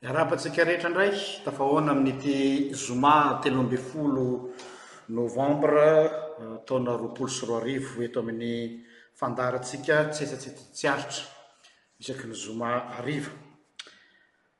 Miarahaba antsika rehetra indray tafahaona amin'ity zoma telo ambin'ny folo novambra eh, taona roapolo sy roa arivo eto amin'ny fandaharantsika tsy esa tsy aritra isaky ny zoma hariva.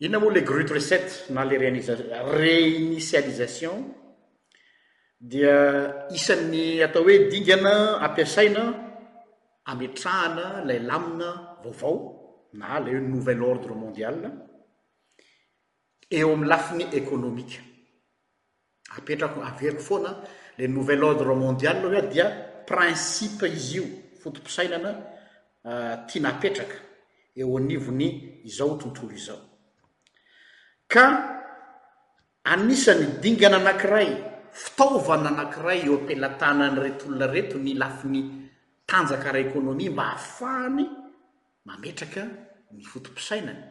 Inona moa ilay Great Reset na ilay Réinitialisation dia isan'ny atao hoe dingana ampiasaina ametrahana ilay lamina vaovao na ilay hoe Nouvel Ordre Mondial eo amin'ny lafiny ekonomika. apetrako averiko foana le nouvel ordre mondial hoe ah, dia principe izy io foto-pisainana ah, tiana apetraka eo anivon'ny izao tontolo izao ka anisan'ny dingana anankiray fitaovana anankiray eo am-pelatanan'ny retolona reto ny lafiny tanjaka ara-ekonomia mba hahafahany mametraka ny foto-pisainany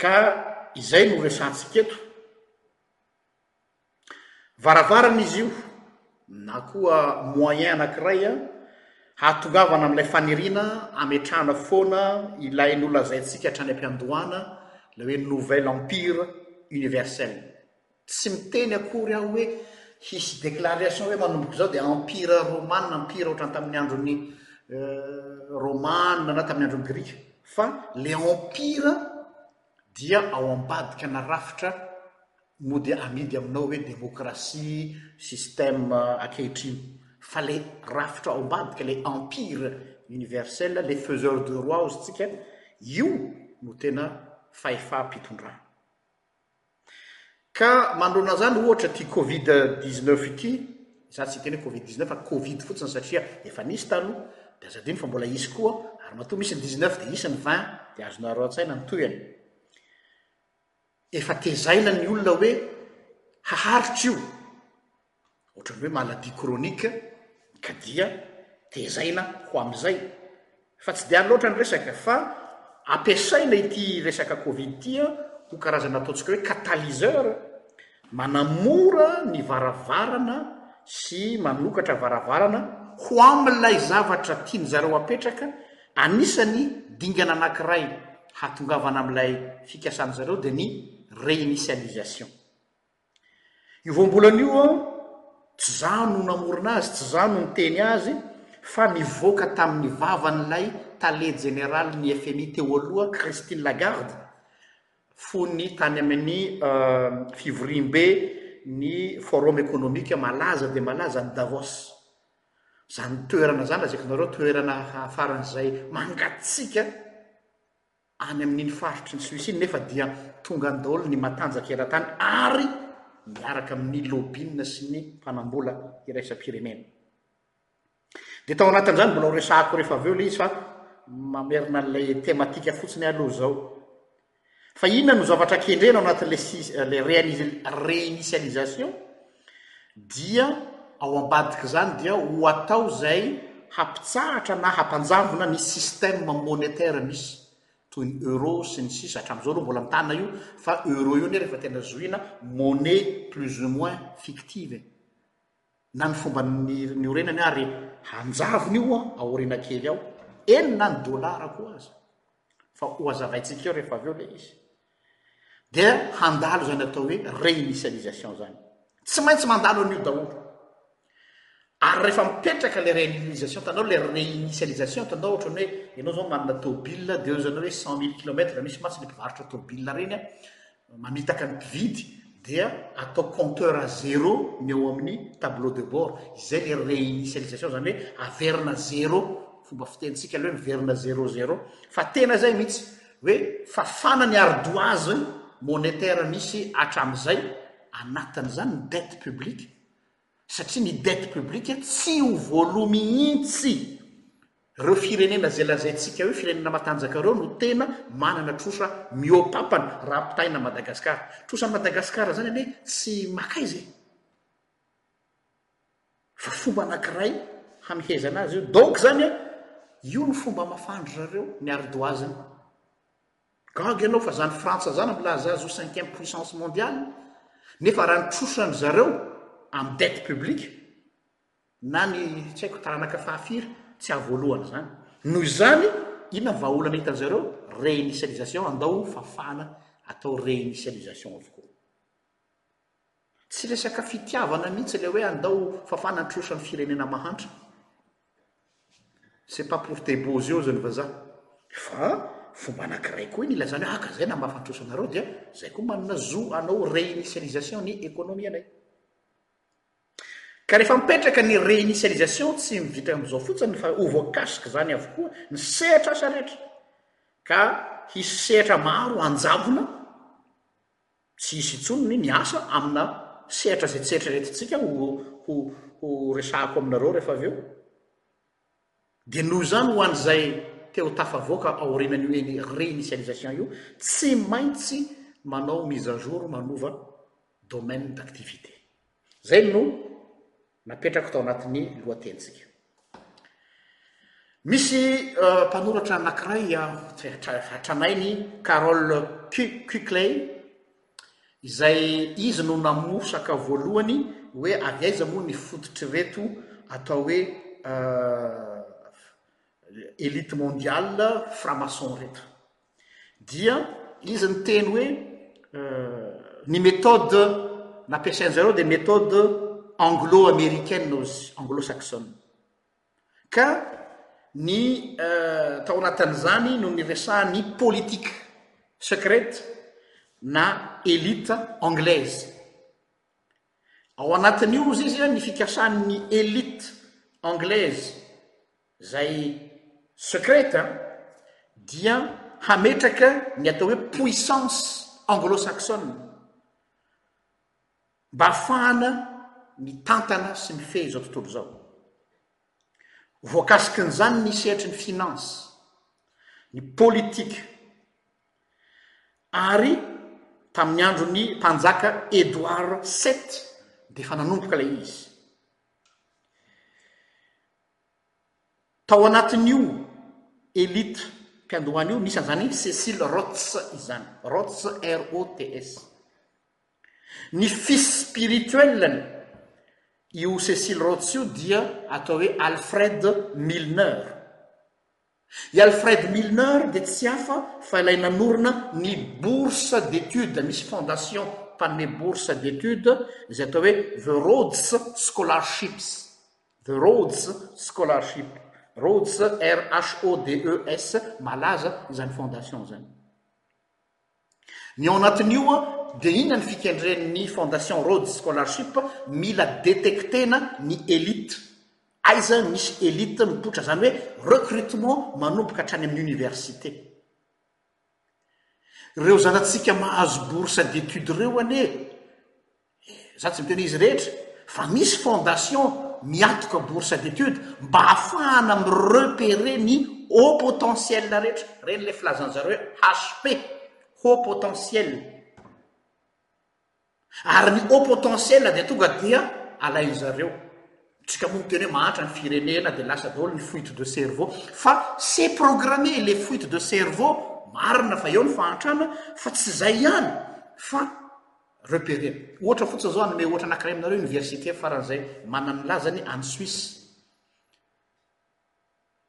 Ka izay no resahantsika eto. Varavarana izy io, na koa moyen anankiray hahatongavana amin'ilay faniriana hametrahana foana ilay nolazaintsika hatrany am-piandohana, ilay hoe nouvel empire universel. Tsy miteny akory aho hoe hisy déclaration hoe manomboka izao dia empire romana, empire ohatran'ny tamin'ny andron'ny romana na tamin'ny andron'ny grika, fa le empire dia ao ambadika ana rafitra mody amidy aminao hoe démocratie, système ankehitriny, fa le rafitra ao ambadika le empire universel, le faiseur de roi ozy tsika, io no tena fahefam-pitondrana. Ka manoloana izany ohatra ity covid dix neuf ity, izaho tsy hiteny hoe covid dix neuf fa covid fotsiny satria efa nisy taloha, dia aza adino fa mbola hisy koa, ary matoa misy ny dix neuf dia hisy ny vingt, dia azonareo an-tsaina ny tohiny. Efa tezaina ny olona hoe haharitra io, ohatran'ny hoe maladie chronique ka dia tezaina ho amin'izay fa tsy dia any loatra ny resaka fa ampiasaina ity resaka covid ity a ho karazana ataontsika hoe catalyseur manamora ny varavarana sy manokatra varavarana ho amin'ilay zavatra tiany zareo apetraka anisany dingana anakiray hatongavana amin'ilay fikasan'izareo dia ny réinitialisation Io voambolana io an, tsy za no namorona azy, tsy za no niteny azy fa nivoaka tamin'ny vavan'ilay tale jeneralin'ny fmi teo aloha Christine Lagarde fony tany amin'ny fivoriambe ny forum economique malaza dia malaza any Davos. Izany toerana izany lazaiko anareo toerana faran'izay mangatsiaka any amin'iny faritry ny Suisse iny nefa dia tonga an-daoly ny matanjaka eran-tany ary miaraka amin'ny lobby'na sy ny mpanambola iraisam-pirenena. Dia tao anatin'izany mbola horesahako rehefa avy eo ilay izy fa mamerina an'ilay thématique fotsiny aloha izao. Fa inona no zavatra kendrena ao anatin'ilay réinitialisation? Dia ao ambadik'izany dia ho atao izay hampitsahatra na hampanjambona ny système monétaire misy, toy ny euro sy ny sisa Hatramin'izao aloha mbola mitana io fa euro io anie rehefa tena zohina monnaie plus ou moins fictive e! Na ny fomba niorenany ary hanjavona io aoriana kely ao, eny na ny dollars koa aza. fa ho hazavaintsika eo rehefa avy eo ilay izy, dia handalo izany atao hoe réinitialisation izany. Tsy maintsy mandalo an'io daholo. Ary rehefa mipetraka ilay réinitialisation, hitanao ilay réinitialisation, hitanao ohatra hoe ianao izao manana tômôbila, dia eo izany hoe cent mille kilomètres, misy mantsy ilay mpivarotra tômôbila ireny, mamitaka ny mpividy dia atao compteur à zéro ny ao amin'ny tableau de bord izay le réinitialisation zany hoe averina zéro fomba fitenintsika aloha miverina zéro zéro fa tena izay mihitsy hoe fafana ny ardoise monétaire misy hatramin'izay anatin'izany ny dette publique satria ny dette publique tsy ho voaloa mihitsy, reo firenena zay lazaintsika hoe firenena matanjaka reo no tena manana trosa mihoapapana raha ampitahaina Madagascar, trosan'i Madagascar zany anie tsy makaiza e, fa fomba anakiray hamehezana azy io, donc zany io no fomba amafandry zareo ny ardoisiny. Gaga ianao fa zany Frantsa zany milaza azy ho cinquième puissance mondiale nefa raha ny trosan-dry zareo amin'ny dette publique na ny tsy haiko taranaka fahafiry tsy hahavoalohany zany. Noho izany inona ny vahaolana hitan'ny zareo? Réinitialisation, andao fafana atao réinitialisation avokoa. Tsy resaka fitiavana mihitsy ilay hoe andao fafana an-trosa ny firenena mahantra. C'est pas pour tes beaux yeux hoy ny vazaha. Fa fomba anankiray koa iny ilazana hoe haka zay namafa an-trosa anareo dia zay koa manana zo hanao réinitialisation ny économie-nay. Ka rehefa mipetraka ny réinitialisation tsy miditra amin'izao fotsiny fa ho voakasik'izany avokoa ny sehatr'asa rehetra ka hisy sehatra maro hanjavona tsy hisy intsony ny miasa amina sehatra izay tsy eritreretintsika ho ho ho resahako aminareo rehefa avy eo. Dia noho izany ho an'izay te ho tafavoaka aorianan'io hoe ny réinitialisation io, tsy maintsy manao mise à jour manova domaine d'activité. Izay no napetrako tao anatin'ny lohatenintsika. Misy mpanoratra anankiray hatranainy Carol Quigley izay izy no namosaka voalohany hoe avy aiza moa ny fototr'ireto atao hoe elite mondiale franc-maçon reto. dia izy ny teny hoe ny méthode nampiasain zareo dia méthode anglo américaine ozy anglo saxone ka ny tao anatin'izany no ny resahany politique secrète na élite anglaise ao anatin'io ozy izy a ny fikasan'ny élite anglaise Izay secret dia hametraka ny atao hoe puissance anglo-saxonne mba hahafahana mitantana sy mifehy izao tontolo izao. Voakasikin'izany ny sehatry ny finance, ny politika ary tamin'ny andron'ny mpanjaka Edward sept dia efa nanomboka ilay izy. Tao anatin'io elite mpiandohana io, nisy an'izany Cecil Rhodes izany, Rhodes, R-O-T-S. Ny fils spirituel-ny io Cecil Rhodes io dia atao hoe Alfred Milner. I Alfred Milner dia tsy hafa fa ilay nanorina ny bourse d'études, misy fondation mpanome bourse d'études izay atao hoe The Rhodes Scholarships, The Rhodes Scholarship, Rhodes, RHODES, malaza izany fondation izany. Ny ao anatin'io dia inona ny fikendren'ny Fondation Rhodes Scholarship, mila detectena ny elite, aiza no misy elite mipoitra, izany hoe recrutement manomboka hatrany amin'ny université. Ireo zanatsika mahazo bourse d'études ireo anie Za tsy miteny izy rehetra fa misy fondation miatoka bourse d'étude mba hafahana mi repérer ny haut potentiel rehetra, reny le filazan zareo hoe HP, haut potentiel, ary ny haut potentiel dia tonga dia alain zareo, tsika moa miteny hoe mahantra ny firenena dia lasa daholo ny fuite de cerveau, fa c'est programme le fuite de cerveau, marina fa eo ny fahantrana fa tsy zay ihany fa Repérer. Ohatra fotsiny zao hanome ohatra anakiray aminareo université farany zay manana ny lazany any Suisse.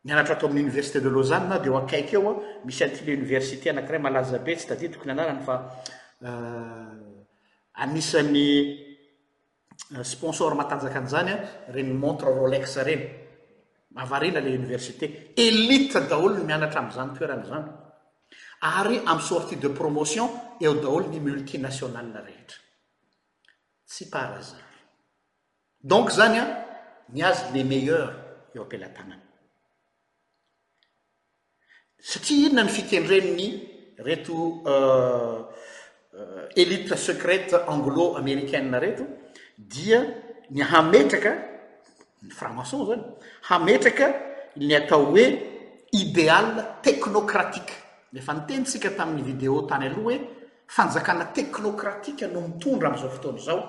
Nianatra ato amin'ny université de Lausanne aho de eo akaiky eo misy an'ity le université anakiray malaza be tsy tadidiko ny anarany fa anisan'ny sponsor matanjaka an'izany an, ireny montre Rolex ireny. Mahavariana ilay université. Elite daholo ny mianatra amin'izany toerana izany. Ary amin'ny sortie de promotion, eo daholo ny multinationales rehetra. Tsy par hasard. Donc izany an, ny azy les meilleurs eo am-pelatanana. Satria inona ny fikendren'ny reto elite secrète anglo-américaine reto dia ny hametraka ny franc-maçon izany hametraka ny atao hoe idéal technocratique. Ny efa nitenitsika tamin'ny vidéo tany aloha hoe fanjakana technocratique no mitondra amin'izao fotoana izao.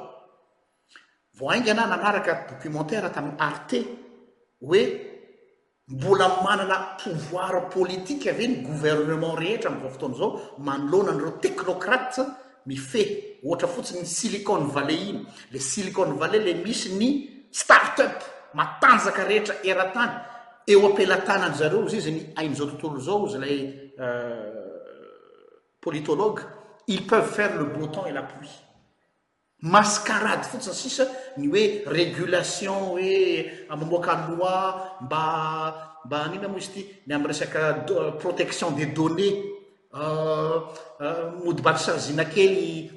Vao haingana nanaraka documentaire tamin'ny Arte hoe Mbola manana pouvoir politique ve ny gouvernement rehetra amin'izao fotoana izao manoloana an'ireo technocrates mifehy ohatra fotsiny ny Silicon Valley iny? Ilay Silicon Valley ilay misy ny start-up matanjaka rehetra eran-tany, eo am-pelatanan'ny zareo izay izay ny ain'izao tontolo izao hozy ilay politologue, ils peuvent faire le beau temps et la pluie. Mascarade fotsiny sisa ny hoe régulation hoe mamoaka loi mba mba hanina moa izy ity ny amin'ny resaka protection des données mody mba saziana kely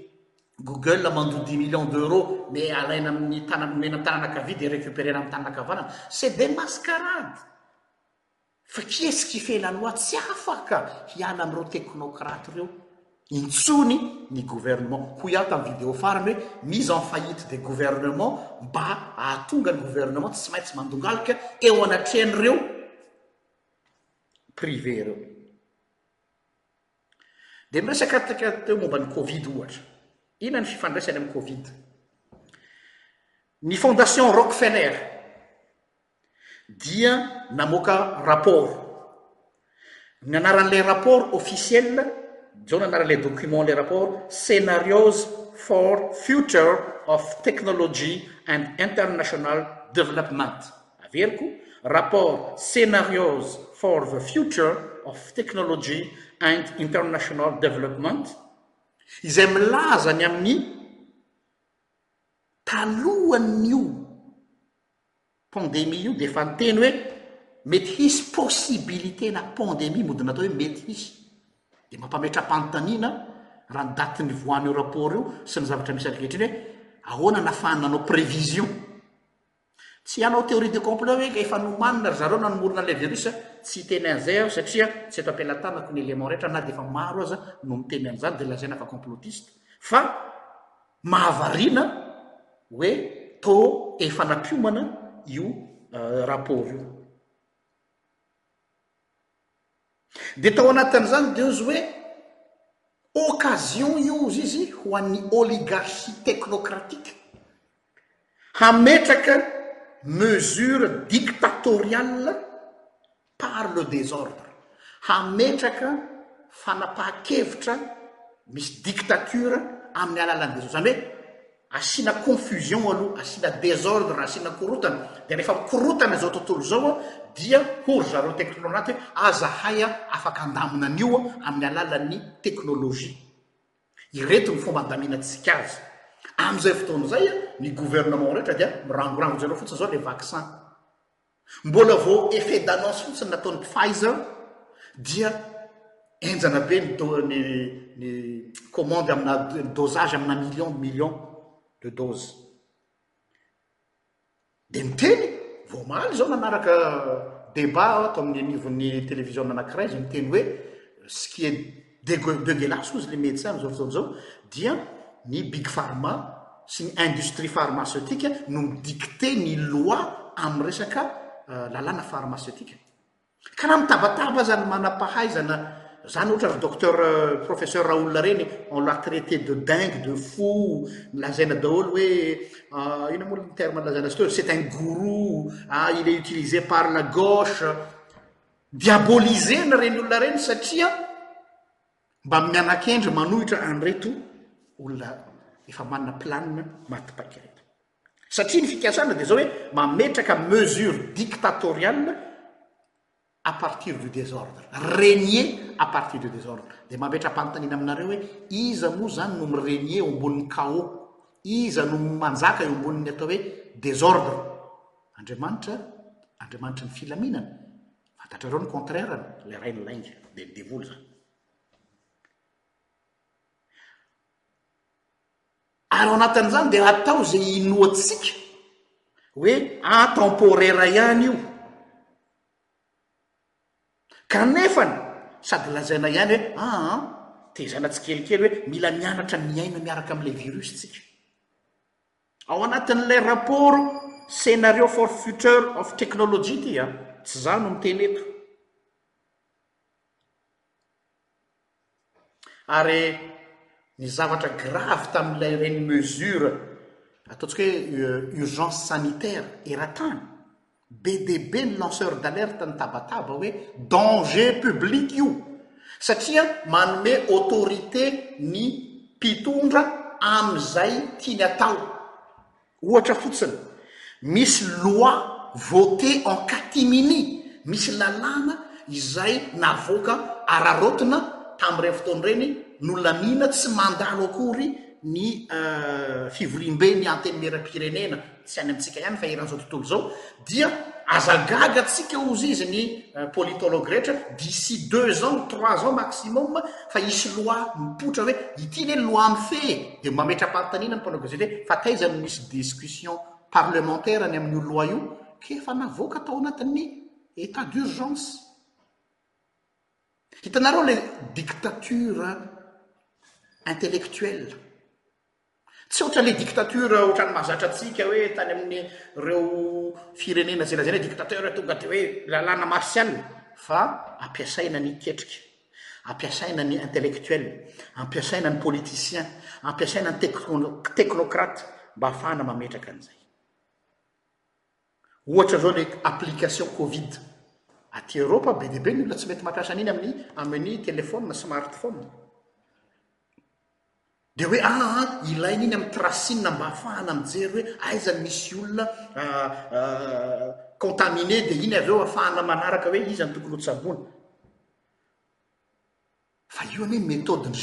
Google mandoa dix millions d'euros mais alaina amin'ny tanana omena tanana ankavia dia récupérer-na amin'ny tanana ankavanana c'est des mascarades Fa kesika ifena loa tsy afaka hiala amin'ireo teknokraty ireo intsony ny gouvernement. Hoy aho tamin'ny video farany hoe mise en faillite de gouvernement mba hahatonga ny gouvernement tsy maintsy mandongalika eo anatrehan'ireo privé ireo. Dia miresaka antsika teo momba ny covid ohatra. Inona ny fifandraisany amin'ny covid? Ny fondation Rockefeller dia namoaka rapport. Ny anaran'ilay rapport officiel, izao ny anaran'ilay document ilay rapport, Scenarios for Future of Technology and International Development. Averiko, rapport Scenarios for the Future of Technology and International Development, izay milaza ny amin'ny talohan'io pandemie io dia efa niteny hoe mety hisy possibilité-na pandemie mody natao hoe mety hisy dia mampametra-panontaniana raha ny daty nivoahan'io rapport io sy ny zavatra misy ankehitriny hoe ahoana nahafahany nanao prévision tsy hanao théorie de complot hoe ka efa nomanina ry zareo nanomorona ilay virus a tsy hiteny an'izay aho satria tsy eto am-pelatanako ny élément rehetra na dia efa maro aza no miteny an'izany dia lazaina fa complotiste fa Mahavariana hoe toa efa nampiomana io rapport io. Dia tao anatin'izany dia hozy hoe occasion io hozy izy ho an'ny oligarchie technocratique hametraka mesure dictatoriale, Par le désordre, hametraka fanapahan-kevitra misy dictature amin'ny alalan'ny désordre. Izany hoe asiana confusion aloha, asiana désordre, asiana korotana, dia rehefa mikorotana izao tontolo izao dia hoy ry zareo technocrate hoe aza hay afaka handamina an'io amin'ny alalan'ny technologie. Ireto ny fomba handaminantsika azy. Amin'izay fotoana izay, ny gouvernement rehetra dia mirangorango, jereo fotsiny izao ilay vaccin. Mbola vao effet d'annonce fotsiny nataon'ny Pfizer dia enjana be ny do ny ny commande amina dosage amina million de million de dose. Dia miteny vao omaly izao nanaraka débat aho ato amin'ny anivon'ny télévision anankiray izay miteny hoe ce qui est Deugue Deuguelas hozy le medecin amin'izao fotoana izao dia ny big pharma sy ny industrie pharmaceutique no mi-dicter ny loi amin'ny resaka lalàna pharmaceutique. Ka raha mitabataba aza ny manam-pahaizana izany ohatra ry docteur professeur Raoul ireny on l'a traité de dingue, de fou, lazaina daholo hoe inona moa ny terme lazaina azy teo, c'est un gourou, il est utilisé par la gauche, Diaboliser-na ireny olona ireny satria mba mianakendry manohitra an'ireto olona efa manana planina maty paika ireto. Satria ny fikasana dia izao hoe mametraka mesure dictatoriale à partir du désordre, régner à partir du désordre. Dia mametra-panontaniana aminareo hoe iza moa izany no mi-régner eo ambonin'ny chaos? Iza no manjaka eo ambonin'ny atao hoe désordre? Andriamanitra, Andriamanitry ny filaminana, fantatrareo ny contraire ny, ilay rain'ny lainga, dia ny devoly izany. Ary ao anatin'izany dia atao izay inoantsika hoe intemporaire ihany io. Kanefany sady lazaina ihany hoe aa ah, ah, tezaina tsikelikely hoe mila mianatra miaina miaraka amin'ilay virus tsika. Ao anatin'ilay rapport Scenario for Future of Technology ity an, tsy izaho no miteny eto. Ary ny zavatra grave tamin'ilay ireny mesure ataontsika hoe urgence sanitaire eran-tany, Be dia be ny lanceur d'alerte nitabataba hoe danger public io satria manome autorité ny mpitondra amin'izay tiany atao. Ohatra fotsiny, misy loi voté en catimini, misy lalàna izay navoaka araraotina tamin'ireny fotoana ireny, nolamina, tsy mandalo akory ny fivoriamben'ny Antenimierampirenena. Tsy any amintsika ihany fa eran'izao tontolo izao dia aza gaga tsika hozy izy ny politologue rehetra d'ici deux ans ou trois ans maximum fa hisy loi mipoitra hoe ity ve loi mifehy e! dia mametra-panontaniana ny mpanao gazety hoe fa taiza no misy discussion parlementaire ny amin'io loi io ka efa navoaka tao anatin'ny état d'urgence. Hitanareo ilay dictature intellectuelle. Tsy ohatran'ilay dictature ohatran'ny mahazatra antsika hoe tany amin'ireo firenena izay lazaina hoe dictateur tonga dia hoe lalàna martial fa ampiasaina ny ketrika, ampiasaina ny intellectuel, ampiasaina ny politicien, ampiasaina ny technocrate mba hahafahana mametraka an'izay. Ohatra izao ilay application covid. Aty Eoropa be dia be ny olona tsy mety mampiasa an'iny amin'ny amin'ny telephone, smartphone. Dia hoe aa ilaina iny amin'ny tracing mba hafahana mijery hoe aiza no misy olona contaminer dia iny avy eo hafahana manaraka hoe iza no tokony ho tsaboina. Fa io anie méthode ny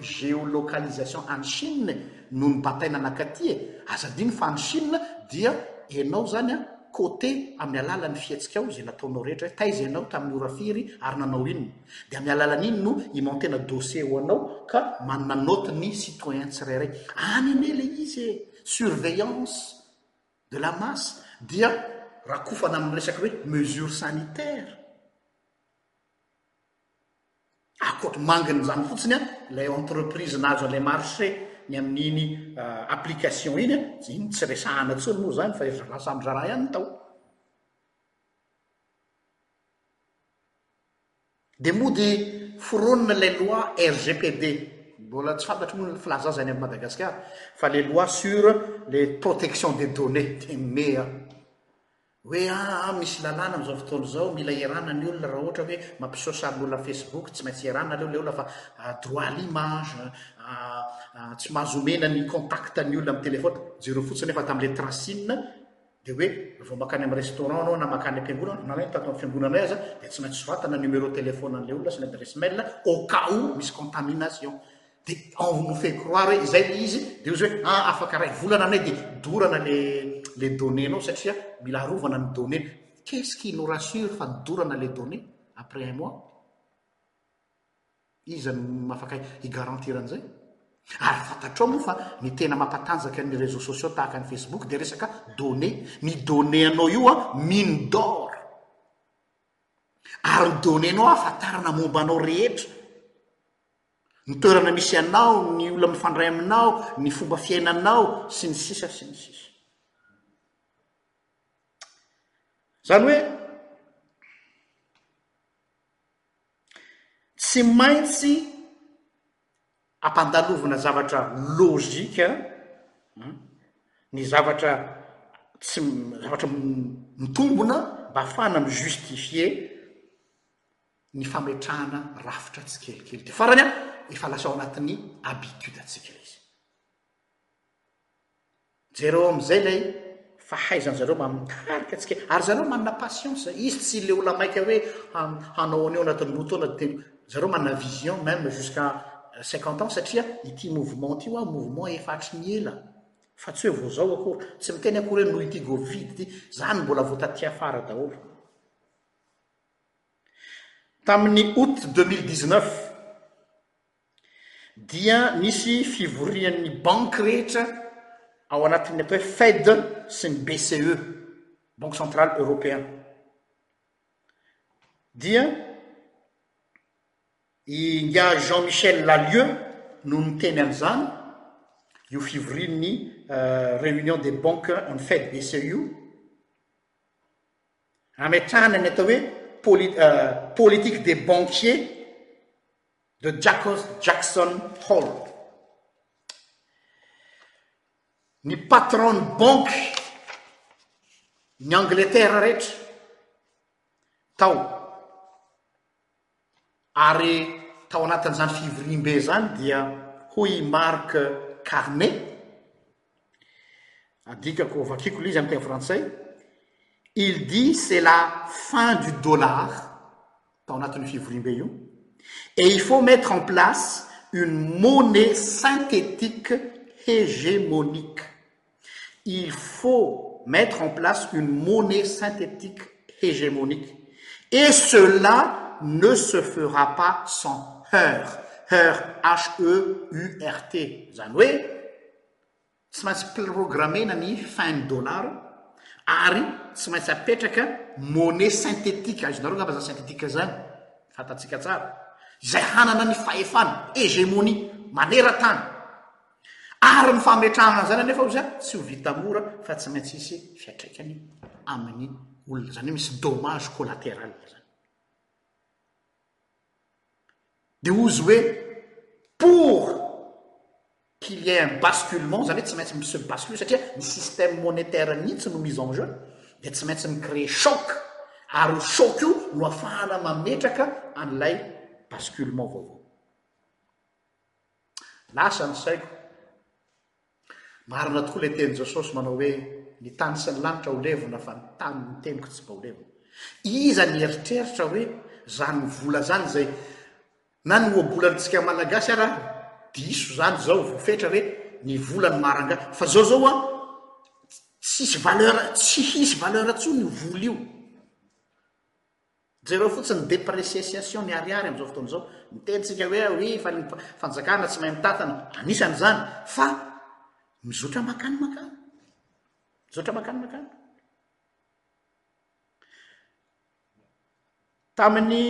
géolocalisation any Chine no nibataina nakaty e! Aza adino fa any Chine dia enao zany an coter amin'ny alalan'ny fihetsikao izay nataonao rehetra hoe taiza enao tamin'ny ora firy ary nanao inona. Dia amin'ny alalan'iny no imaontena dossier ho anao ka manana note ny citoyen tsirairay. Any anie ilay izy e! Surveillance de la masse dia rakofana amin'ny resaka hoe mesures sanitaires. Akoto mangin'izany fotsiny an, ilay entreprise nahazo an'ilay marché ny amin'iny euh, application iny an, iny tsy resahana intsony moa izany fa efa lasa amin'ny raharaha ihany ny tao. Dia moa dia foronina ilay loi RGPD, mbola tsy fantatro moa ny filaza azy any amin'ny Madagasikara, fa ilay loi sur les protections des données, dia mimehy aho. Hoe aa misy lalàna amin'izao fotoana izao, mila iarahana ny olona raha ohatra hoe mampiseho sarin'olona Facebook, tsy maintsy iarahana aloha ilay olona fa droit à l'image, tsy mahazo omena ny contact ny olona amin'ny téléphone, jereo fotsiny aho fa tamin'ilay Tracine, dia hoe vao makany amin'ny restaurant anao na makany am-piangonana na ny tato amin'ny fiangonanay aza dia tsy maintsy soratana numéro téléphone an'ilay olona sy ny adresse mail au cas où misy contamination dia on nous fait croire hoe izay ilay izy dia ozy hoe ah afaka iray volana anay dia dorana le le données anao satria mila arovana ny données qu'est-ce qui nous rassure fa dorana le données après un mois Iza no afaka hi-garantir an'izay? Ary fantatrao moa fa ny tena mampatanjaka ny réseaux sociaux tahaka ny Facebook dia resaka données. Ny données anao io an, mine d'or. Ary ny données anao ahafantarana momba anao rehetra. Ny toerana misy anao, ny olona mifandray aminao, ny fomba fiainanao, sy ny sisa sy ny sisa. Izany hoe, Tsy maintsy ampandalovina zavatra lojika ny zavatra tsy zavatra mitombona mba afahana mi justifier ny fametrahana rafitra tsikelikely dia farany an efa lasa ao anatin'ny habitude antsika izy. Jereo amin'izay ilay fahaizan zareo mba mitarika antsika. Ary zareo manana patience. Izy tsy ilay olona maika hoe hanao an'io anatin'ny roa taona dia zareo manana vision même jusqu'à euh, cinquante ans satria ity mouvement ity hoa mouvement efa hatry ny ela fa tsy hoe vao zao akory. Tsy miteny akory hoe noho ity Covid ity. Zany mbola vao taty afara daholo. Tamin'ny août deux mille dix-neuf dia nisy fivorian'ny banky rehetra ao anatin'ny atao hoe Fed sy ny BCE, Banque Centrale Européen, dia i ingahy Jean Michel Lalieu no niteny an'izany, io fivorian'ny Réunion des Banques and Fed BCE io, hametrahana ny atao hoe Politique des Banquiers, The Jacos Jackson Hole. Ny patron ny banque ny Angleterre rehetra tao ary tao anatin'izany fivoriambe izany dia hoy i Mark Carney adikako vakikolizy aytena frantsay il dit c'est la fin du dollar tao anatiny fivorimbe io et i faut mettre en place une monnaie synthétique hégémonique il faut mettre en place une monnaie synthétique hégémonique et cela ne se fera pas sans heur her he urt zany oe Tsy maintsy programena ny fin ny dollar ary tsy maintsy apetraka monnaie synthétique, azonareo angamba zany synthétique zany, fantatsika tsara, izay hanana ny fahefana, hegemonie, maneran-tany. Ary ny fametrahana an'izany anefa hozy tsy ho vita mora fa tsy maintsy hisy fiatraikany amin'ny olona, izany hoe misy dommage collatéral zany. dia hozy hoe pour qu'il y ait un basculement, izany hoe tsy maintsy mi se bascule satria ny système monétaire mihitsy no mise en jeu, dia tsy maintsy mi-créer choc, ary io choc io no afahana mametraka an'ilay basculement vaovao. Lasa ny saiko, Marina tokoa ilay tenin'i Jesosy manao hoe, Ny tany sy ny lanitra ho levona fa ny tany ny teniko tsy mba ho levona. Iza ny hieritreritra hoe izany vola izany izay na ny ohabolantsika malagasy ara diso izany izao voafetra hoe ny vola ny maranga fa zao zao a tsisy valeur tsy hisy valeur intsony io vola io. Jereo fotsiny ny depreciation ny ariary amin'izao fotoana izao. Miteny isika hoe oui fa ny fanjakana tsy mahay mitantana, anisany izany, fa mizotra makany makany. Mizotra makany makany. Tamin'ny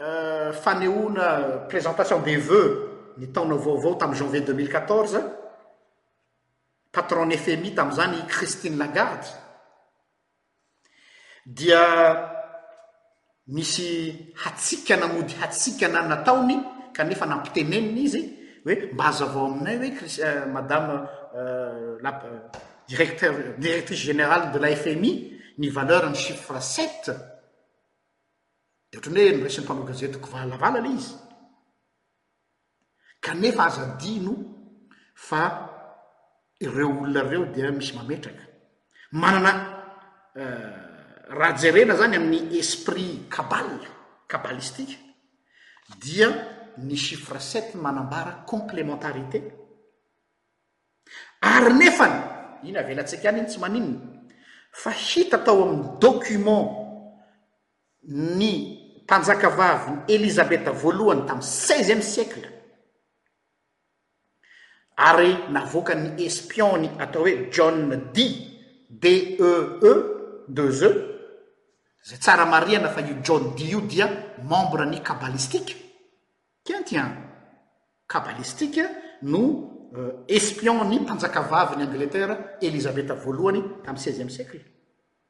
euh, fanehoana présentation des vœux ny taona vaovao tamin'ny janvier 2014, patron ny FMI tamin'izany i Christine Lagarde, dia misy hatsikana mody hatsikana nataony kanefa nampiteneniny izy hoe mba hazavao aminay hoe kris eh, madame euh, la euh, directeur directrice générale de la FMI ny valeur ny chiffre sept de ohatrany hoe niraisin'ny mpanao gazety kovalavala le izy Kanefa aza adino fa ireo olona ireo dia misy mametraka. Manana raha jerena izany amin'ny esprit kabala, kabalistika, dia ny chiffre sept no manambara complémentarité. Ary nefany, iny avelantsika any iny tsy maninona, fa hita tao amin'ny document. ny mpanjakavavy Elizabeth voalohany tamin'ny seizième siècle ary navoakan'ny espion-ny atao hoe John D. DEE, e, deux E, izay tsara marihana fa io John D io dia membre ny kabalistika. Tiens, tiens, kabalistika no euh, espion-ny mpanjakavavy ny Angleterre Elizabeth voalohany tamin'ny seizième siècle.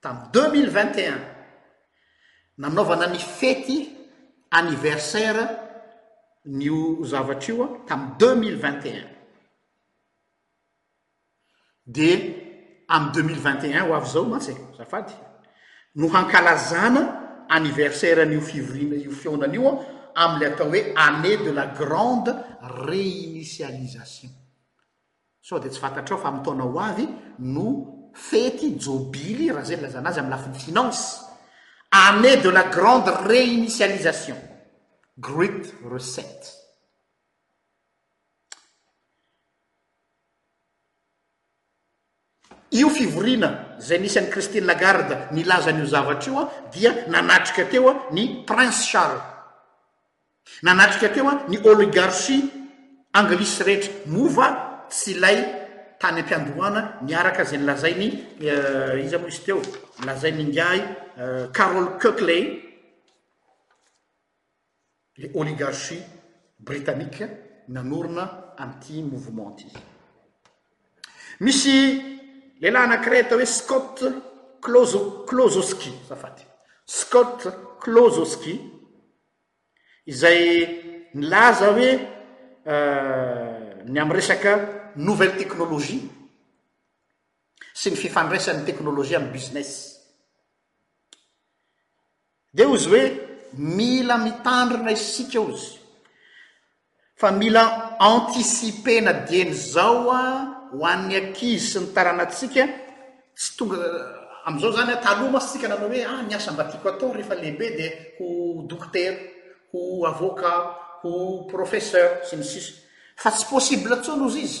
Tamin'ny deux mille vingt et un, nanaovana ny fety anniversaire an'io zavatra io an, tamin'ny deux mille vingt et un. Dia amin'ny deux mille vingt et un ho avy izao mantsy e, azafady, no hankalazana anniversaire an'io fivoriana io fihaonana io an, amin'ilay atao hoe année de la grande réinitialisation. Sao dia tsy fantatrao fa amin'ny taona ho avy no fety jobily, raha izay no ilazana azy amin'ny lafiny finance, année de la grande réinitialisation, great reset. Io fivoriana izay nisy an'i Christine Lagarde nilaza an'io zavatra io dia nanatrika teo ny Prince Charles. Nanatrika teo an ny oligarchie anglisy rehetra moa va tsy ilay tany am-piandohana niaraka izay nolazain'i iza moa izy teo nolazain'ingahy Carol Coakley le oligarchie britannique nanorina an'ity mouvement ty. Misy lehilahy anankiray atao hoe Scott Klozowski, azafady, Scott Klozowski izay nilaza hoe ny amin'ny resaka nouvelle technologie sy ny fifandraisan'ny teknolojia amin'ny business. Dia ozy hoe mila mitandrina isika ozy Fa mila anticiper-na dieny izao ho an'ny ankizy sy ny taranatsika tsy tonga amin'izao izany, taloha mantsy tsika nanao hoe ah ny asa mba tiako hatao rehefa lehibe dia ho dokotera, ho avocat, ho professeur sy ny sisa fa tsy possible intsony ozizy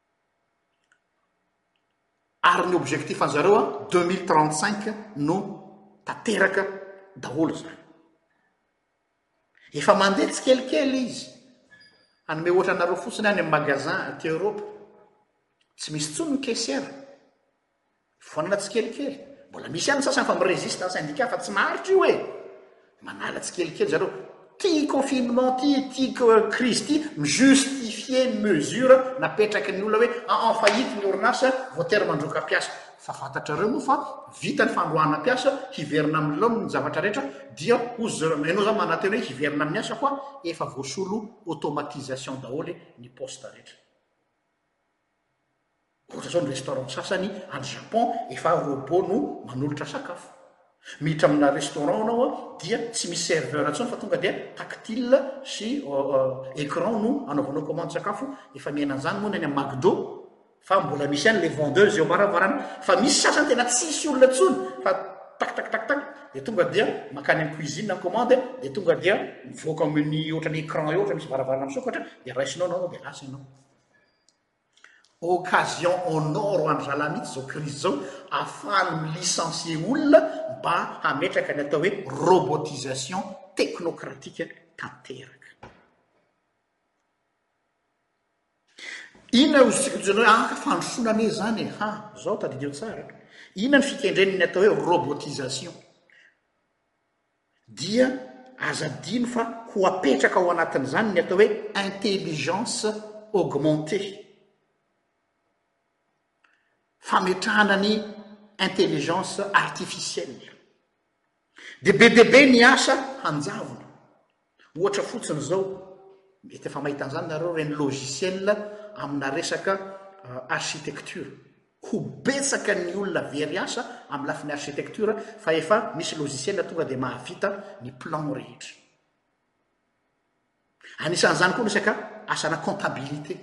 ary ny objectif an'i zareo deux mille trente cinq no tanteraka daholo izany efa mandeha tsikelikely izy hanome ohatra anareo fotsiny any amin'ny magasin aty Europe tsy misy intsony ny caissière Mifoanana tsikelikely. Mbola misy ihany ny sasany fa mi-resiste ça indique fa tsy maharitra io e! Manala tsikelikely zareo. Ity confinement ity, ity crise ity mi-justifier ny mesure napetraky ny olona hoe ah en faillite ny orinasa, voatery mandroaka mpiasa. Fa fantatrareo moa fa vita ny fandroahana mpiasa, hiverina amin'ny laoniny ny zavatra rehetra dia hozy zareo. Ianao izany manantena hoe hiverina amin'ny asa fa efa voasolo automatisation daholo ny poste rehetra. Ohatra izao ny restaurant sasany any Japon efa robot no manolotra sakafo. Miditra amina restaurant anao dia tsy misy serveur intsony fa tonga dia tactile sy écran no anaovanao commande sakafo, efa miaina an'izany moa ny any amin'ny McDo fa mbola misy ihany ilay vendeuse eo am-baravarana. Fa misy sasany tena tsisy olona intsony fa tak tak tak tak dia tonga dia mankany amin'ny cuisine ny commande dia tonga dia mivoaka amin'ny ohatran'ny écran eo ohatra misy varavarana misokatra dia raisinao ny anao dia lasa ianao. Occasion en or ho an-dry zalahy mihitsy izao crise izao ahafahany mi-licencier olona mba hametraka ny atao hoe robotisation technocratique tanteraka. Inona no zisika toy izany hoe ah fandrosoana anie izany e ha izao tadidio tsara. Inona ny fikendren'ny atao hoe robotisation. dia aza adino fa ho apetraka ao anatin'izany ny atao hoe intelligence augmentée, fametrahana ny intelligence artificielle. Dia be dia be ny asa hanjavona, Ohatra fotsiny izao, mety efa mahita an'izany nareo, ireny logiciel amina resaka architecture. Ho betsaka ny olona very asa amin'ny lafiny architecture fa efa misy logiciel tonga dia mahavita ny plan rehetra. Anisan'izany koa resaka asana comptabilité.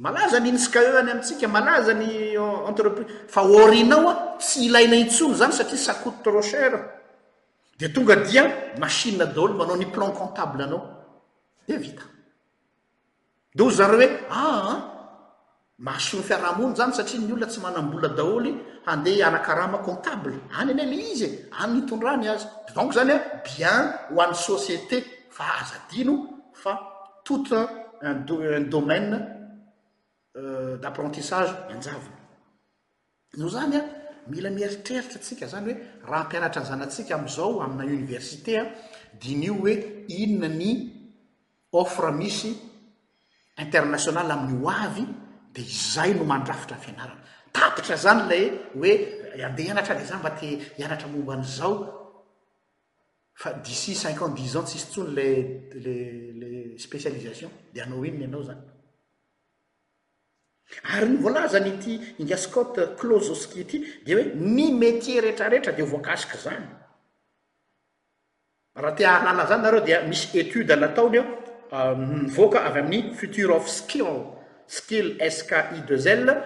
Malaza ny INSKE any amintsika, malaza ny entreprise, fa orinao a, tsy ilaina intsony izany satria ça coute trop cher, dia tonga dia machine daholo manao ny plan comptable anao, dia vita. Dia hoy zareo hoe ah an, mahasoa ny fiaraha-monina izany satria ny olona tsy manam-bola daholo handeha hiara-karama comptable, any anie ilay izy e, any no itondrany azy, donc izany a bien ho an'ny société, fa aza adino fa. tout un domaine euh, d'apprentissage anjavona no zany a mila mieritreritra atsika zany hoe raha mpianatra ny zanatsika am'izao amina université a dinio hoe inona ny offre misy international amin'ny ho avy de izay no mandrafitra ny fianarana tapitra zany lay hoe andeha ianatra le za mba te hianatra momba an'izao Fa d'ici cinq ans, dix ans tsisy intsony le le le spécialisation de hanao inona ianao zany? Ary ny voalazany ity Inga Scott Klozowski ity dia hoe ny métier retraretra dia voakasika zany. Raha te hahalala zany nareo dia misy étude nataony eo mivoaka avy amin'ny future of skill Skill SKI2L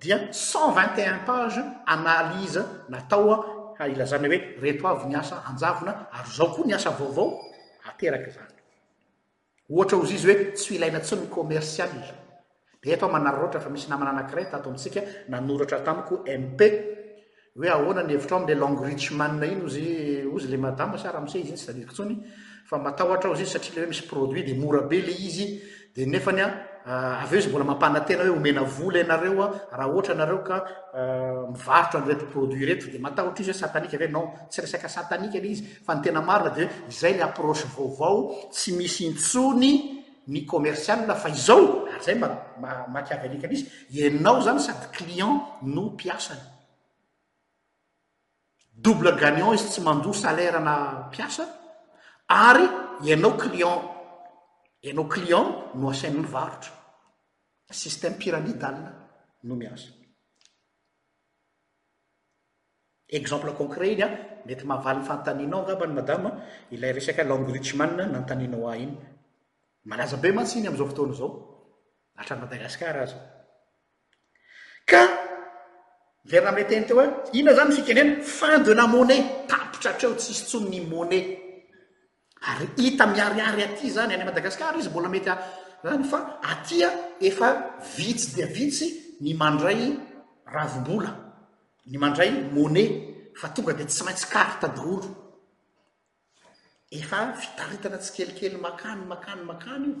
dia cent vingt et un pages analyse natao hilazana hoe reto avy ny asa hanjavona ary izao koa ny asa vaovao ateraka izany. Ohatra hozy izy hoe tsy ho ilaina tsony ny commercial. Dia eto aho manararaotra fa misy namana anakiray tato amintsika nanoratra tamiko MP Hoe ahoana ny hevitrao amin'ilay Long Reach Man iny ozy ozy ilay madama sa Ramsey izy iny tsy tadidiko intsony fa matahotra ozy izy satria ilay hoe misy produit dia mora be ilay izy dia nefany a ah, avy eo izy mbola mampanantena hoe omena vola ianareo a raha ohatra ianareo ka ah, mivarotra an'ireto produit ireto dia matahotra izy hoe satanika ve non tsy resaka satanika ilay izy fa ny tena marina dia hoe izay ilay approche vaovao tsy misy intsony ny commercial fa izao ary zay mba machiavellical izy ianao zany sady client no mpiasany double gagnant izy tsy mandoa salaire na mpiasa ary ianao client ianao client no asain'ny mivarotra système pyramidal no miasa Exemple concret iny an! Mety mahavaly ny fanontanianao angamba any madama ilay resaka langue Richman nanontanianao ahy iny. Malaza be mantsy iny amin'izao fotoana izao, hatrany Madagascar aza. Ka miverina amin'ilay teny teo hoe inona izany ny fikenena? Fin de la monnaie, tapitra hatreo, tsy hisy intsony ny monnaie. Ary hita miharihary aty izany, any Madagasikara izy mbola mety izany fa aty efa vitsy dia vitsy ny mandray ravim-bola, ny mandray monnaie fa tonga dia tsy maintsy carte daholo. Efa fitaritana tsikelikely makany makany makany io.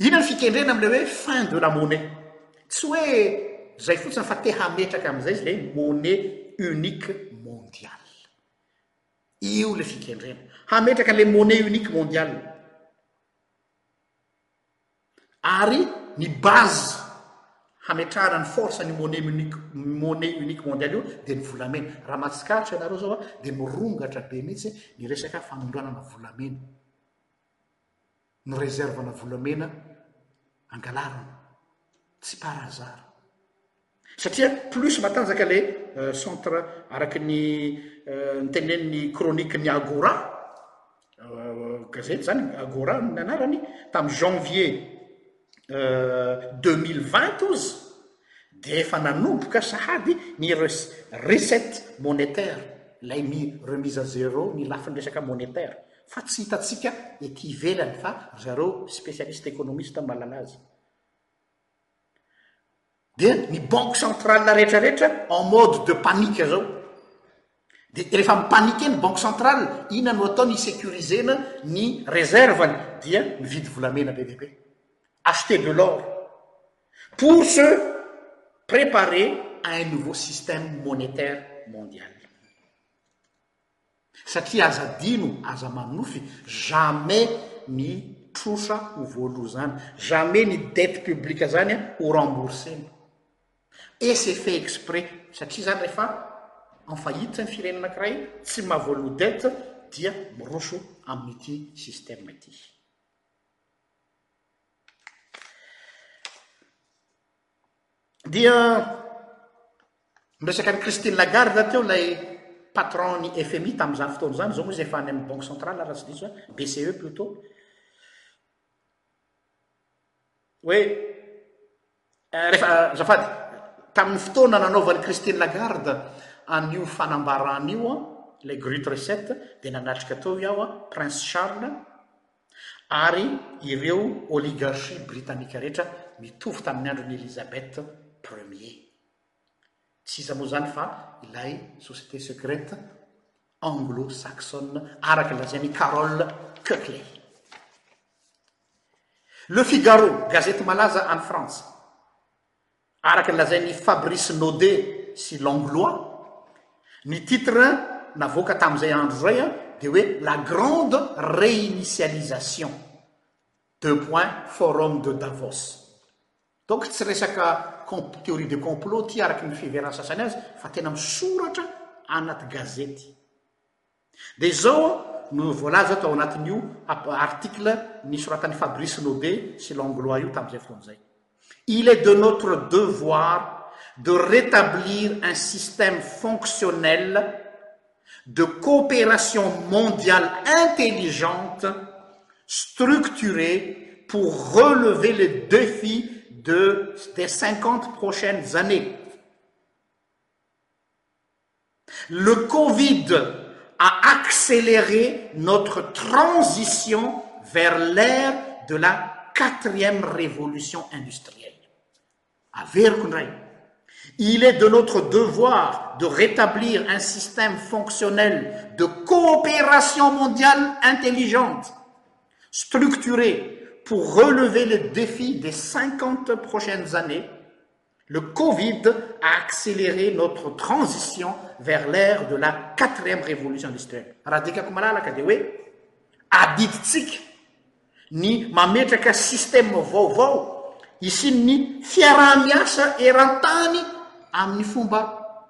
Inona no fikendrena amin'ilay hoe fin de la monnaie? Tsy hoe izay fotsiny fa te hametraka amin'izay izy ilay monnaie unique mondiale. Io ilay fikendrena. Hametraka ilay monnaie unique mondiale. Ary ny base hametrahana ny force ny monnaie unique monnaie unique mondiale io dia ny volamena. Raha mahatsikaritra ianareo izao dia mirongatra be mihitsy ny resaka fanondranana volamena. no reserve-na volamena angalarina tsy par hasard satria plus matanjaka le centre araky ny nitenenin'ny chronique ny agora gazety zany agora ny anarany tamin'ny janvier deux mille vingt ozy dia efa nanomboka sahady ny recette monetaire ilay ny remise à zero ny lafiny resaka monetaire fa tsy hitantsika ety ivelany fa ry zareo specialiste économiste no mahalala azy dia ny banque centrale rehetra rehetra en mode de panique zao dia rehefa mi panique ny banque centrale inona no ataony hi securisena ny reserve ny dia mividy volamena be dia be acheter de l'or pour se preparer à un nouveau système monétaire mondial satria aza adino aza manofy jamais ny trosa ho voaloa zany jamais ny dette publique zany a ho rembourse na et c'est fait exprès satria zany refa en faillite ny firenena anakiray tsy maha voaloa dette dia miroso amin'ity système ity dia miresaka an'i Christine Lagarde teo ilay patron ny FMI tamin'izany fotoana izany, izao moa izy efa any amin'ny Banque Centrale raha tsy diso a, BCE plutôt. Hoe eh, rehefa eh, zafady tamin'ny fotoana nanaovan'i Christine Lagarde an'io fanambarana io a, ilay Great Reset dia nanatrika tao iaho a, Prince Charles ary ireo oligarchie britanika rehetra mitovy tamin'ny andron'i Elizabeth premier. Tsy iza moa izany fa ilay société secrète anglo-saxonne araka ny lazain'i Carol Cuckley. Le Figaro, gazety malaza any Frantsa, Araka ny lazain'i Fabrice Naudet sy Langlois, ny titre navoaka tamin'izay andro izay dia hoe La grande réinitialisation, deux points, forum de Davos. Donc tsy resaka comp, théorie de complot ity araka ny fiheveran'ny sasany azy fa tena misoratra anaty gazety. de zao no volà za tao anatin'io article ny soratan'ny fabrice nobé se langlois io tamzay votonzay il est de notre devoir de rétablir un système fonctionnel de coopération mondiale intelligente structuré pour relever le défis des 5t prochaines années le covid a accéléré notre transition vers l'air de la quatrième révolution industrielle a virnre il est de notre devoir de rétablir un système fonctionnel de coopération mondiale intelligente structuré relever le défis des cinquante prochaines années Le covid a acceleré notre transition vers l'ère de la quatrième révolution industrielle. Raha adikako malalaka dia hoe adidintsika ny mametraka système vaovao hisian'ny fiaraha-miasa eran-tany amin'ny fomba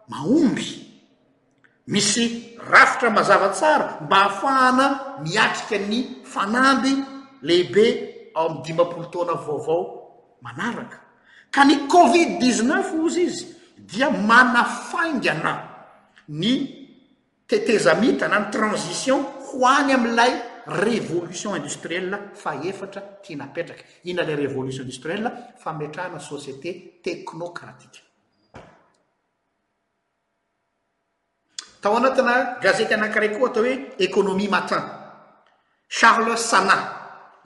mahomby. Misy rafitra mazava tsara mba hahafahana miatrika ny fanamby lehibe ao amin'ny dimampolo taona vaovao manaraka, ka ny Covid dix-neuf, hozy izy, dia manafaingana ny tetezamita na ny transition ho any amin'ilay Révolution industrielle fahefatra tiana hapetraka. Inona ilay Révolution industrielle? Fametrahana société teknokratika. Tao anatina gazety anankiray koa atao hoe Economie Matin, Charles Sana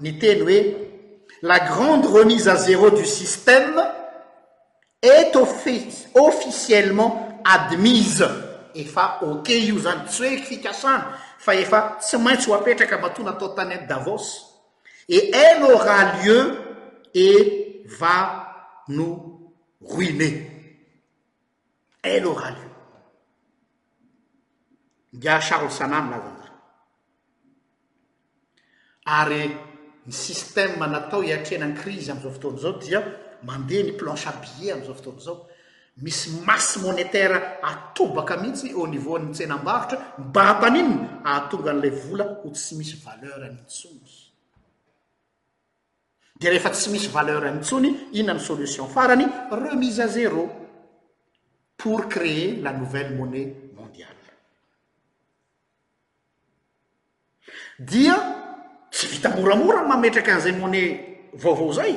niteny hoe La grande remise à zéro du système est officiellement admise, efa ok io izany, tsy hoe fikasana fa efa tsy maintsy ho apetraka matoa natao tany Davos, et elle aura lieu et va nous ruiner. Haine orale io. Ingahy Charles Sana milaza an'izany. Ary ny système natao hiatrena ny crise amin'izao fotoana izao dia mandeha ny planche à billets amin'izao fotoana izao. Misy masse monétaire atobaka mihitsy au niveau ny tsenam-barotra mba hampaninona hahatonga an'ilay vola ho tsy misy valeur-ny intsony. Dia rehefa tsy misy valeur intsony, inona no solution farany? Remise à zéro pour créer la nouvelle monnaie mondiale. Dia tsy vita moramora ny mametraka an'izay monnaie vaovao izay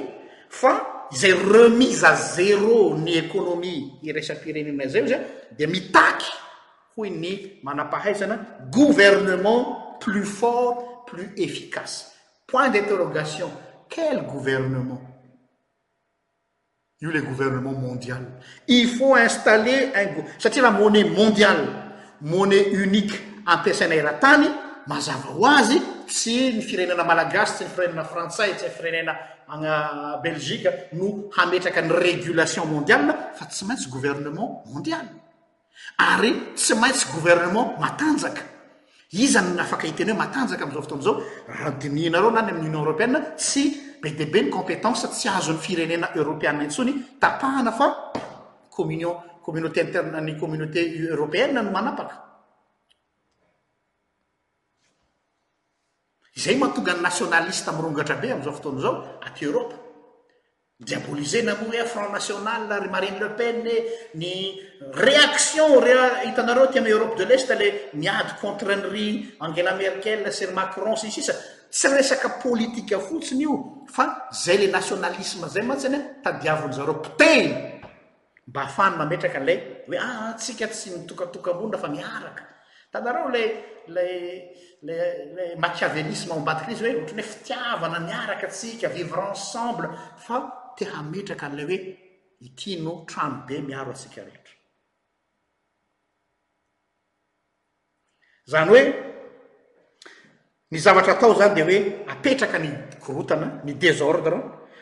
fa izay remise à zéro ny économie iraisam-pirenena izay izay dia mitaky hoy ny manam-pahaizana gouvernement plus fort plus efficace. Point d'interrogation, quel gouvernement? Io le gouvernement mondial. Il faut installer un go, satria raha monnaie mondiale, monnaie unique ampiasaina eran-tany, mazava ho azy tsy ny firenena malagasy, tsy ny firenena frantsay, tsy ny firenena agna Belgique no hametraka ny régulation mondiale fa tsy maintsy gouvernement mondial. ary tsy maintsy gouvernement matanjaka. Iza no afaka hiteny hoe matanjaka amin'izao fotoana izao raha dinihinareo na ny amin'ny Union Européenne tsy be dia be ny compétence tsy azon'ny firenena Europeana intsony tapahana fa communion communauté interne ny communauté européenne no manapaka. Izay mahatonga ny nationaliste mirongatra be amin'izao fotoana izao aty Europe. Diabolisena moa hoe Front National ry Marine Le Pen e, ny réaction ry hitanareo aty amin'ny Europe de l'Est le miady contre ny ry Angela Merkel sy ry Macron sy ny sisa, tsy resaka politika fotsiny io fa zay le nationalisme zay mantsy anie tadiavin-dry zareo potehina. Mba afahany mametraka ilay hoe ah, ah tsika tsy mitokatoka-monina fa miaraka. Tanarao ilay ilay ilay ilay machiavélisme ao ambadika izy hoe ohatran'ny hoe fitiavana miaraka tsika, vivre ensemble fa te hametraka an'ilay hoe ity no trano be miaro antsika rehetra. Izany hoe ny zavatra atao izany dia hoe apetraka ny korontana, ny désordre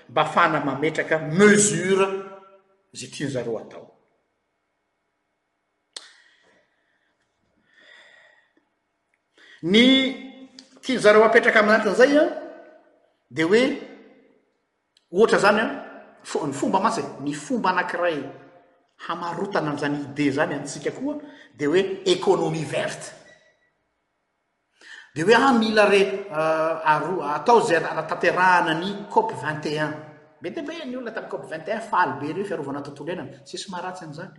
mba hahafahana mametraka mesure izay tiany zareo atao. Ny tiany zareo apetraka amin'ny anatin'izay dia hoe Ohatra izany an, ny fomba mantsy e, ny fomba anankiray hamarotana an'izany idée izany antsika koa dia hoe économie verte. Dia hoe ah mila re aroa atao izay hanatanterahana ny COP 21. Be dia be ny olona tamin'ny COP 21 faly be ireo fiarovana ny tontolo iainana, tsisy maharatsy an'izany.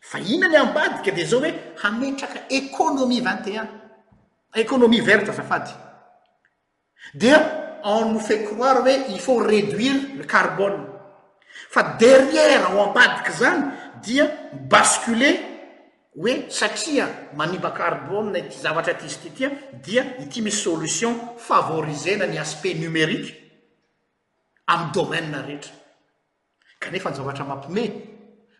Fa inona ny ambadika dia izao hoe hametraka économie 21. Économie verte azafady. dia on nous fait croire hoe il faut reduire le carbone fa derrière ao ambadik'izany dia mi-basculer hoe satria manimba carbone ity zavatra ity sy ity ity dia ity misy solution favoriser-na ny aspect numérique amin'ny domaine rehetra. Kanefa ny zavatra mampime,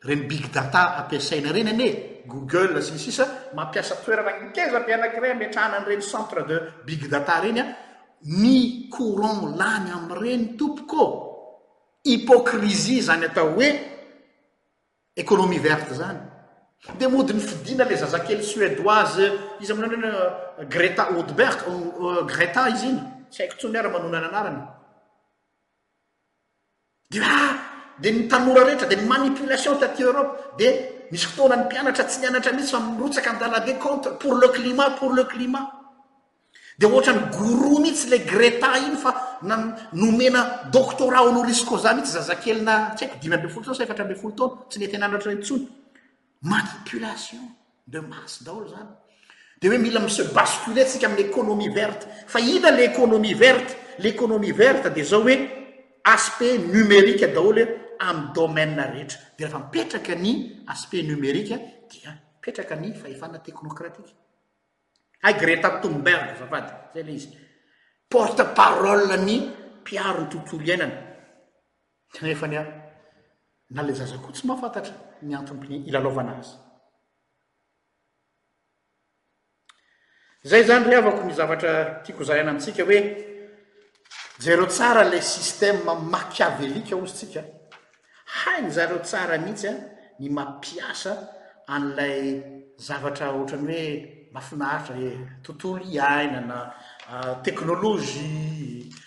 ireny big data ampiasaina ireny anie, Google sy ny sisa, mampiasa toerana ngeza be anankiray ametrahana an'ireny centre de big data ireny a, ny courant lany amin'ireny tompoko ô! Hypocrisie izany atao hoe économie verte izany. Dia mody nifidina ilay zazakely suédoise iza moa izany euh, Greta Thunberg, euh, Greta izy iny, tsy haiko intsony ary manonona ny anarany. Dia ah! dia ny tanora rehetra dia ny manipulation taty Europe dia misy fotoana ny mpianatra tsy mianatra mihitsy fa mirotsaka an-dalambe contre pour le climat pour le climat dia ohatra ny gourou mihitsy le Greta iny fa nomena doctorat honoris causa mihitsy zazakelina tsy haiko dimy ambin'ny folo taona sa efatra ambin'ny folo taona tsy nety nananatra intsony Manipulation de masse daholo izany. Dia hoe mila mi-se basculer antsika amin'ny économie verte. Fa inona ilay économie verte? Ilay économie verte dia izao hoe aspect numérique daholo amin'ny domaine rehetra. Dia rehefa mipetraka ny aspect numérique dia mipetraka ny fahefana technocratique. Hay Greta Thunberg azafady, izay ilay izy. Porte parole ny mpiaro ny tontolo iainana. Nefany ary, na ilay zaza koa tsy mahafantatra ny antom-piny hilalaovana azy. Izay izany ry havako ny zavatra tiako hozaraina amintsika hoe jereo tsara ilay système machiavélique hozy tsika. Hainy zareo tsara mihitsy ny mampiasa an'ilay zavatra ohatrany hoe mahafinaritra, tontolo iainana, teknolojia,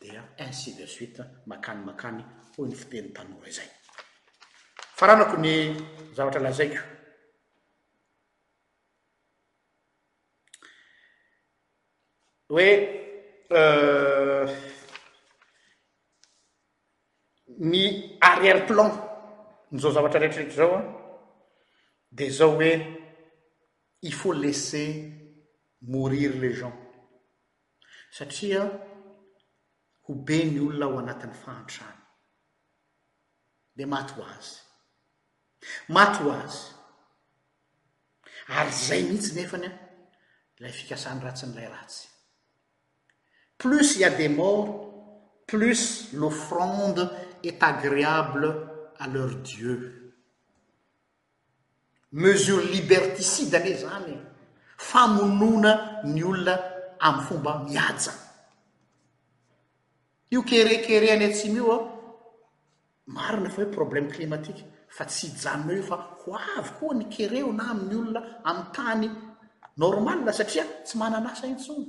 dia ainsi de suite makany makany hoy ny fiteny tanora izay. Faranako ny zavatra lazaiko. Hoe euh, ny arrière plan nyzao zavatra rehetrarehetra zao a dia zao hoe il faut laisser mourir les gens satria ho be ny olona ao anatin'ny fahantrana dia maty ho azy maty ho azy ary izay mihitsy nefany a ilay fikasany ratsin'ilay ratsy plus il y a des morts plus l'offrande est agréable à leur Dieu Mesure liberticide anie izany e! Famonoana ny olona amin'ny fomba mihaja. Io kerekere any atsimo io an, marina fa hoe problème climatique fa tsy hijanona eo fa ho avy koa ny kere ho na amin'ny olona amin'ny tany normale satria tsy manana asa intsony,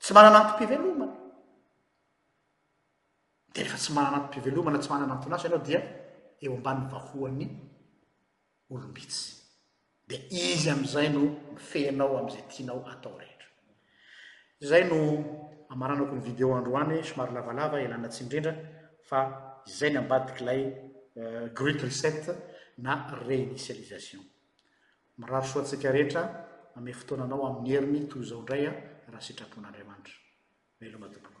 tsy manana antom-pivelomana. Dia rehefa tsy manana antom-pivelomana, tsy manana anton'asa ianao dia eo ambanin'ny vahoan'ny olom-bitsy. Dia izy amin'izay no mifehy anao amin'izay tianao atao rehetra. Izay no amaranako ny vidéo androany, somary lavalava, ialana tsiny indrindra, fa izay ny ambadik'ilay euh, Great Reset na Réinitialisation. Mirary soa antsika rehetra, ame fotoana anao amin'ny heriny toy izao indray raha sitrapon'Andriamanitra. Veloma tompoko.